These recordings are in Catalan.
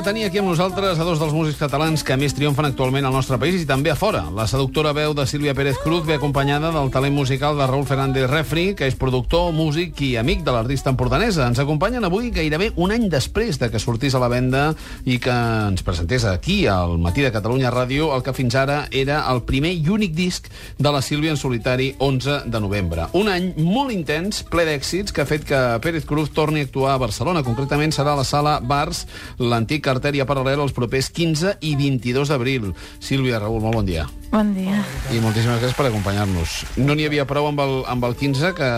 de tenir aquí amb nosaltres a dos dels músics catalans que més triomfen actualment al nostre país i també a fora. La seductora veu de Sílvia Pérez Cruz ve acompanyada del talent musical de Raúl Fernández Refri, que és productor, músic i amic de l'artista empordanesa. Ens acompanyen avui gairebé un any després de que sortís a la venda i que ens presentés aquí, al Matí de Catalunya Ràdio, el que fins ara era el primer i únic disc de la Sílvia en solitari 11 de novembre. Un any molt intens, ple d'èxits, que ha fet que Pérez Cruz torni a actuar a Barcelona. Concretament serà a la sala Bars l'antic Artèria Paral·lel els propers 15 i 22 d'abril. Sílvia, Raül, molt bon dia. Bon dia. I moltíssimes gràcies per acompanyar-nos. No n'hi havia prou amb el, amb el 15, que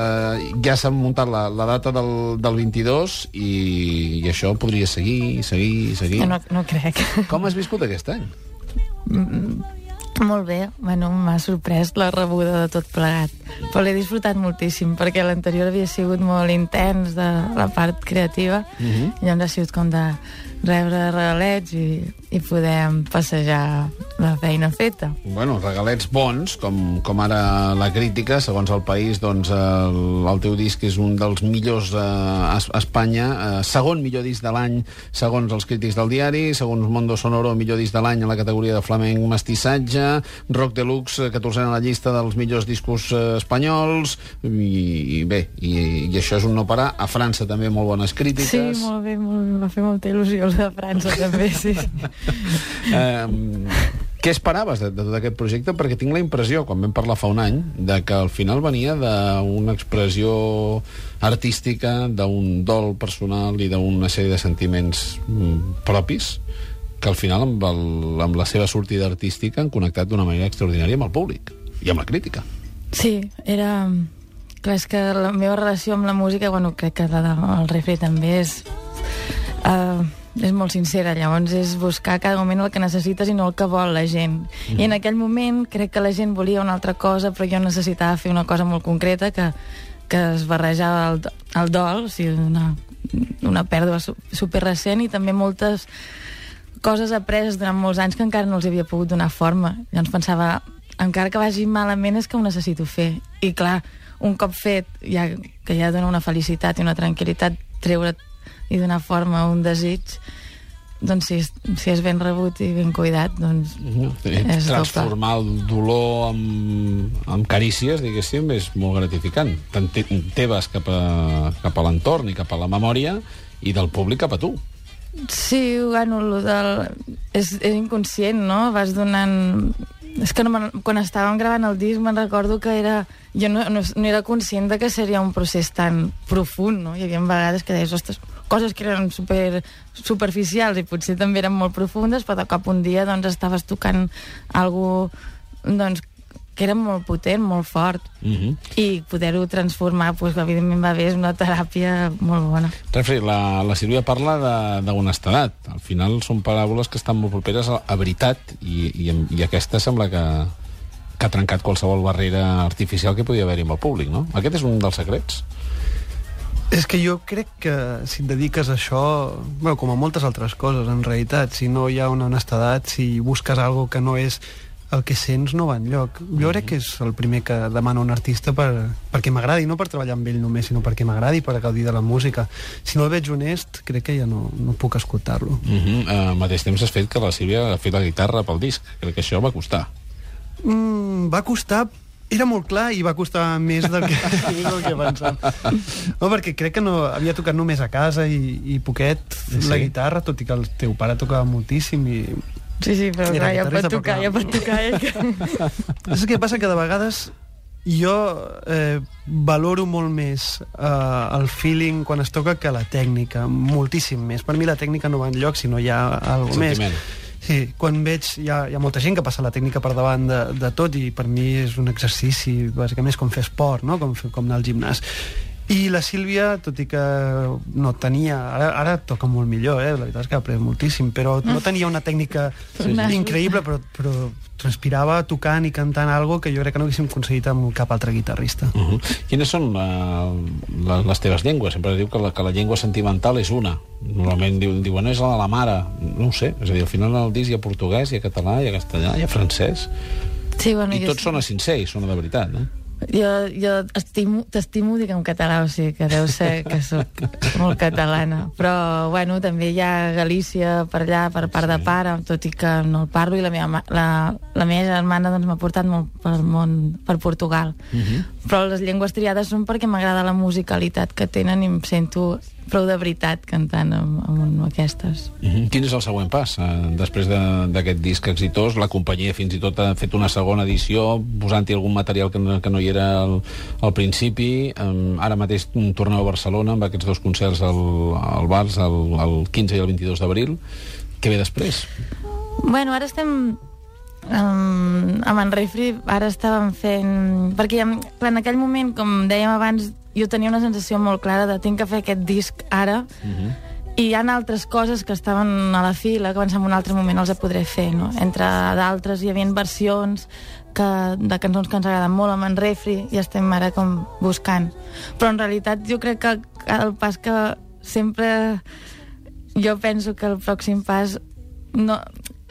ja s'ha muntat la, la data del, del 22, i, i això podria seguir, seguir, seguir. No, no crec. Com has viscut aquest any? Molt bé, bueno, m'ha sorprès la rebuda de tot plegat. Però l'he disfrutat moltíssim, perquè l'anterior havia sigut molt intens de la part creativa, uh -huh. i llavors ha sigut com de rebre regalets i, i podem passejar la feina feta. Bueno, regalets bons, com, com ara la crítica, segons el país, doncs el, el teu disc és un dels millors eh, a Espanya, eh, segon millor disc de l'any segons els crítics del diari, segons Mondo Sonoro, millor disc de l'any en la categoria de flamenc mestissatge, Rock Deluxe, 14 a la llista dels millors discos eh, espanyols, i, i bé, i, i això és un no parar. A França també molt bones crítiques. Sí, molt bé, molt, va fer molta il·lusió el de França també, sí. Um, què esperaves de, de tot aquest projecte? Perquè tinc la impressió, quan vam parlar fa un any, de que al final venia d'una expressió artística, d'un dol personal i d'una sèrie de sentiments mm, propis que al final, amb, el, amb la seva sortida artística, han connectat d'una manera extraordinària amb el públic i amb la crítica. Sí, era... Clar, és que la meva relació amb la música, bueno, crec que la del refri també és... Uh, és molt sincera, llavors és buscar cada moment el que necessites i no el que vol la gent. Mm. I en aquell moment crec que la gent volia una altra cosa, però jo necessitava fer una cosa molt concreta que, que es barrejava el, el dol, o sigui, una, una pèrdua super recent i també moltes coses apreses durant molts anys que encara no els havia pogut donar forma. Llavors pensava, encara que vagi malament és que ho necessito fer. I clar, un cop fet, ja, que ja dona una felicitat i una tranquil·litat, treure i donar forma a un desig doncs si és, si és ben rebut i ben cuidat, doncs uh -huh. és Transformar doble. el dolor amb, amb carícies, diguéssim, és molt gratificant. Tant te, teves cap a, cap a l'entorn i cap a la memòria i del públic cap a tu. Sí, bueno, lo del... és, és inconscient, no? Vas donant és que no quan estàvem gravant el disc me'n recordo que era... Jo no, no, no era conscient de que seria un procés tan profund, no? Hi havia vegades que deies, ostres, coses que eren super, superficials i potser també eren molt profundes, però de cop un dia doncs, estaves tocant algo doncs, que era molt potent, molt fort. Uh Mhm. -huh. I poder-ho transformar, doncs, evidentment va bé, és una teràpia molt bona. Refri, la, la Sílvia parla d'honestedat. Al final són paraules que estan molt properes a, a veritat i, i, i aquesta sembla que, que ha trencat qualsevol barrera artificial que podia haver-hi amb el públic, no? Aquest és un dels secrets. És que jo crec que si et dediques a això, bueno, com a moltes altres coses, en realitat, si no hi ha una honestedat, si busques algo que no és el que sents no va enlloc. Jo crec que és el primer que demana un artista per, perquè m'agradi, no per treballar amb ell només, sinó perquè m'agradi, per gaudir de la música. Si no el veig honest, crec que ja no, no puc escoltar-lo. -huh. uh, al mateix temps has fet que la Sílvia ha fet la guitarra pel disc. Crec que això va costar. Mm, va costar era molt clar i va costar més del que, del que pensava. No, perquè crec que no havia tocat només a casa i, i poquet Sí. la guitarra, tot i que el teu pare tocava moltíssim i Sí, sí, però clar, ja pot tocar, ja pot tocar. Eh? que- Saps què passa? Que de vegades jo eh, valoro molt més eh, el feeling quan es toca que la tècnica, moltíssim més. Per mi la tècnica no va enlloc si no hi ha alguna més. Sí, quan veig... Hi ha, hi ha molta gent que passa la tècnica per davant de, de tot i per mi és un exercici, bàsicament és com fer esport, no? com, com anar al gimnàs. I la Sílvia, tot i que no tenia... Ara, ara toca molt millor, eh? la veritat és que ha après moltíssim, però no tenia una tècnica Sí, sí. increïble, però, però transpirava tocant i cantant algo que jo crec que no haguéssim aconseguit amb cap altre guitarrista. Uh -huh. Quines són uh, la, les teves llengües? Sempre es diu que la, que la llengua sentimental és una. Normalment diuen, diuen és la de la mare. No ho sé. És a dir, al final al disc hi ha portuguès, hi ha català, hi ha castellà, hi ha francès. Sí, bueno, I tots sona sincer i sona de veritat, no? Jo, jo estimo- t'estimo dir en català, o sigui que deu ser que sóc molt catalana. Però, bueno, també hi ha Galícia per allà, per part de pare, tot i que no el parlo, i la meva, la, la meva germana doncs, m'ha portat molt pel món, per Portugal. Però les llengües triades són perquè m'agrada la musicalitat que tenen i em sento prou de veritat cantant amb, amb aquestes. Mm -hmm. Quin és el següent pas? Eh, després de- d'aquest disc exitós, la companyia fins i tot ha fet una segona edició, posant-hi algun material que no, que no hi era al, al principi. Um, ara mateix torneu a Barcelona amb aquests dos concerts al, al Bars, el, el 15 i el 22 d'abril. Què ve després? Bueno, ara estem... Um, a Manrefri ara estàvem fent... Perquè clar, en aquell moment, com dèiem abans, jo tenia una sensació molt clara de tinc que fer aquest disc ara i hi ha altres coses que estaven a la fila que abans en un altre moment els podré fer no? entre d'altres hi havia versions que, de cançons que ens agraden molt a Manrefri i estem ara com buscant però en realitat jo crec que el pas que sempre jo penso que el pròxim pas no,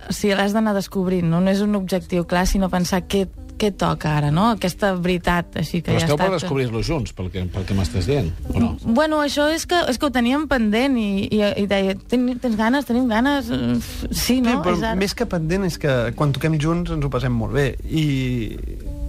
o sigui, l'has d'anar descobrint, no? no és un objectiu clar, sinó pensar què, què toca ara, no? Aquesta veritat, així que Però ja esteu està... per descobrir-lo junts, pel que, pel que m'estàs dient, o no? Bueno, això és que, és que ho teníem pendent i, i, i deia, "Ten- tens ganes, tenim ganes? Sí, no? Sí, però és ara. més que pendent és que quan toquem junts ens ho passem molt bé i,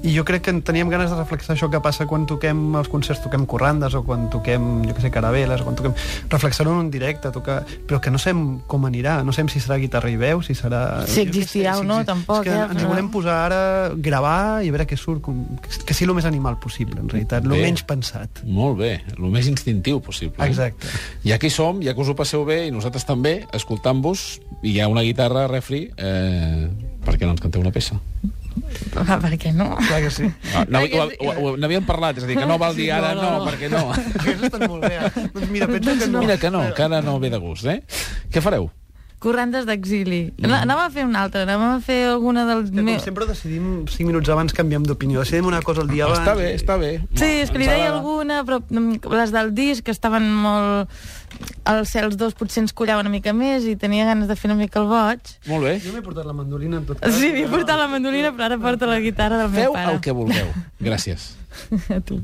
i jo crec que teníem ganes de reflexar això que passa quan toquem els concerts, toquem corrandes o quan toquem, jo que sé, caraveles o quan toquem... reflexar-ho en un directe, tocar... però que no sabem com anirà, no sabem si serà guitarra i veu, si serà... Si existirà o no, exi- tampoc, És que eh, ens volem posar ara, gravar i a veure què surt, com, que, que sigui el més animal possible, en realitat, el Bé. menys pensat. Molt bé, el més instintiu possible. eh? Exacte. Ja que hi som, ja que us ho passeu bé, i nosaltres també, escoltant-vos, i hi ha una guitarra, refri, eh, per què no ens canteu una peça? Ah, per què no? Clar que sí. Ah, no, ho, ho, ho, n'havíem parlat, és a dir, que no val dir Sí, ara no, no, no, no. perquè no. Aquests estan molt bé. eh? Doncs mira, penso que no. Mira que no, que ara no ve de gust, eh? Què fareu? Corrandes d'exili. Mm. Anàvem a fer una altra, anàvem a fer alguna del... Que com meu- sempre decidim 5 minuts abans canviem d'opinió. Decidim una cosa el dia abans. Està bé, està bé. Sí, és que li deia alguna, però mm, les del disc que estaven molt... Els cels dos potser ens collaven una mica més i tenia ganes de fer una mica el boig. Molt bé. Jo m'he portat la mandolina en tot cas. Sí, m'he portat la mandolina, però ara porto la guitarra del meu Feu pare. el que vulgueu. Gràcies. A tu.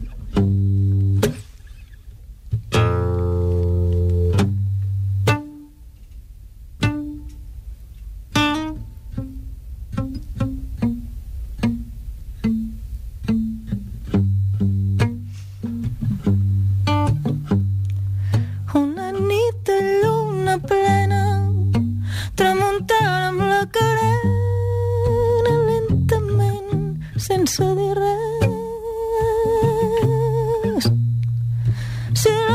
Si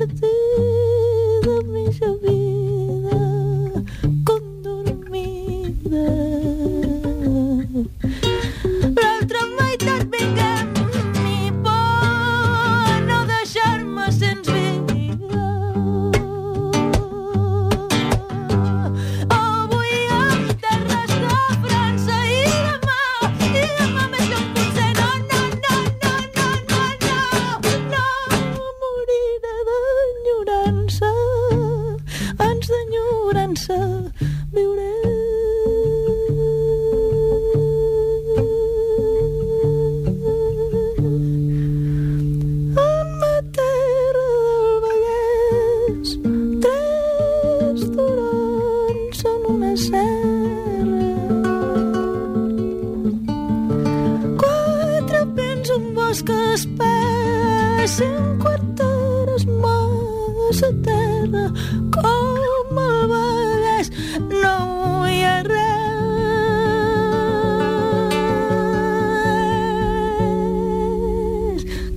partir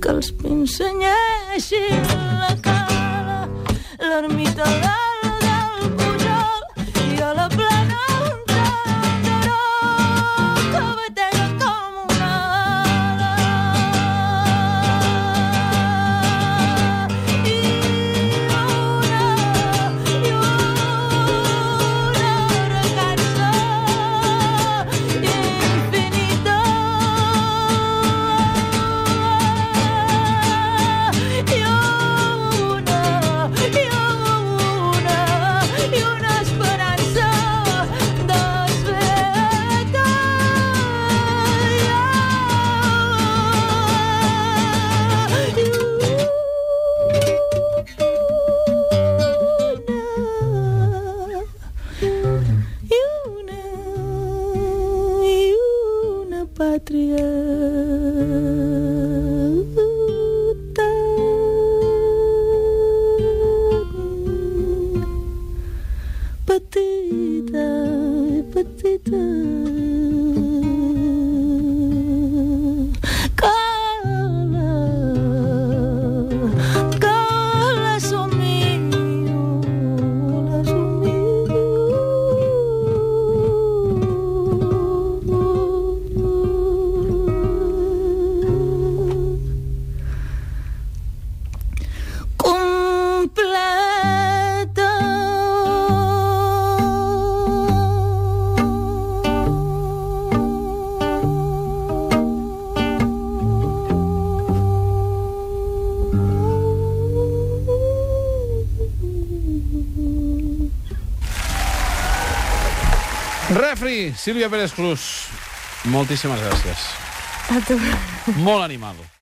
que els pinsenyeixin la cara l'ermita de Sílvia Pérez Cruz, moltíssimes gràcies. A tu. Molt animal.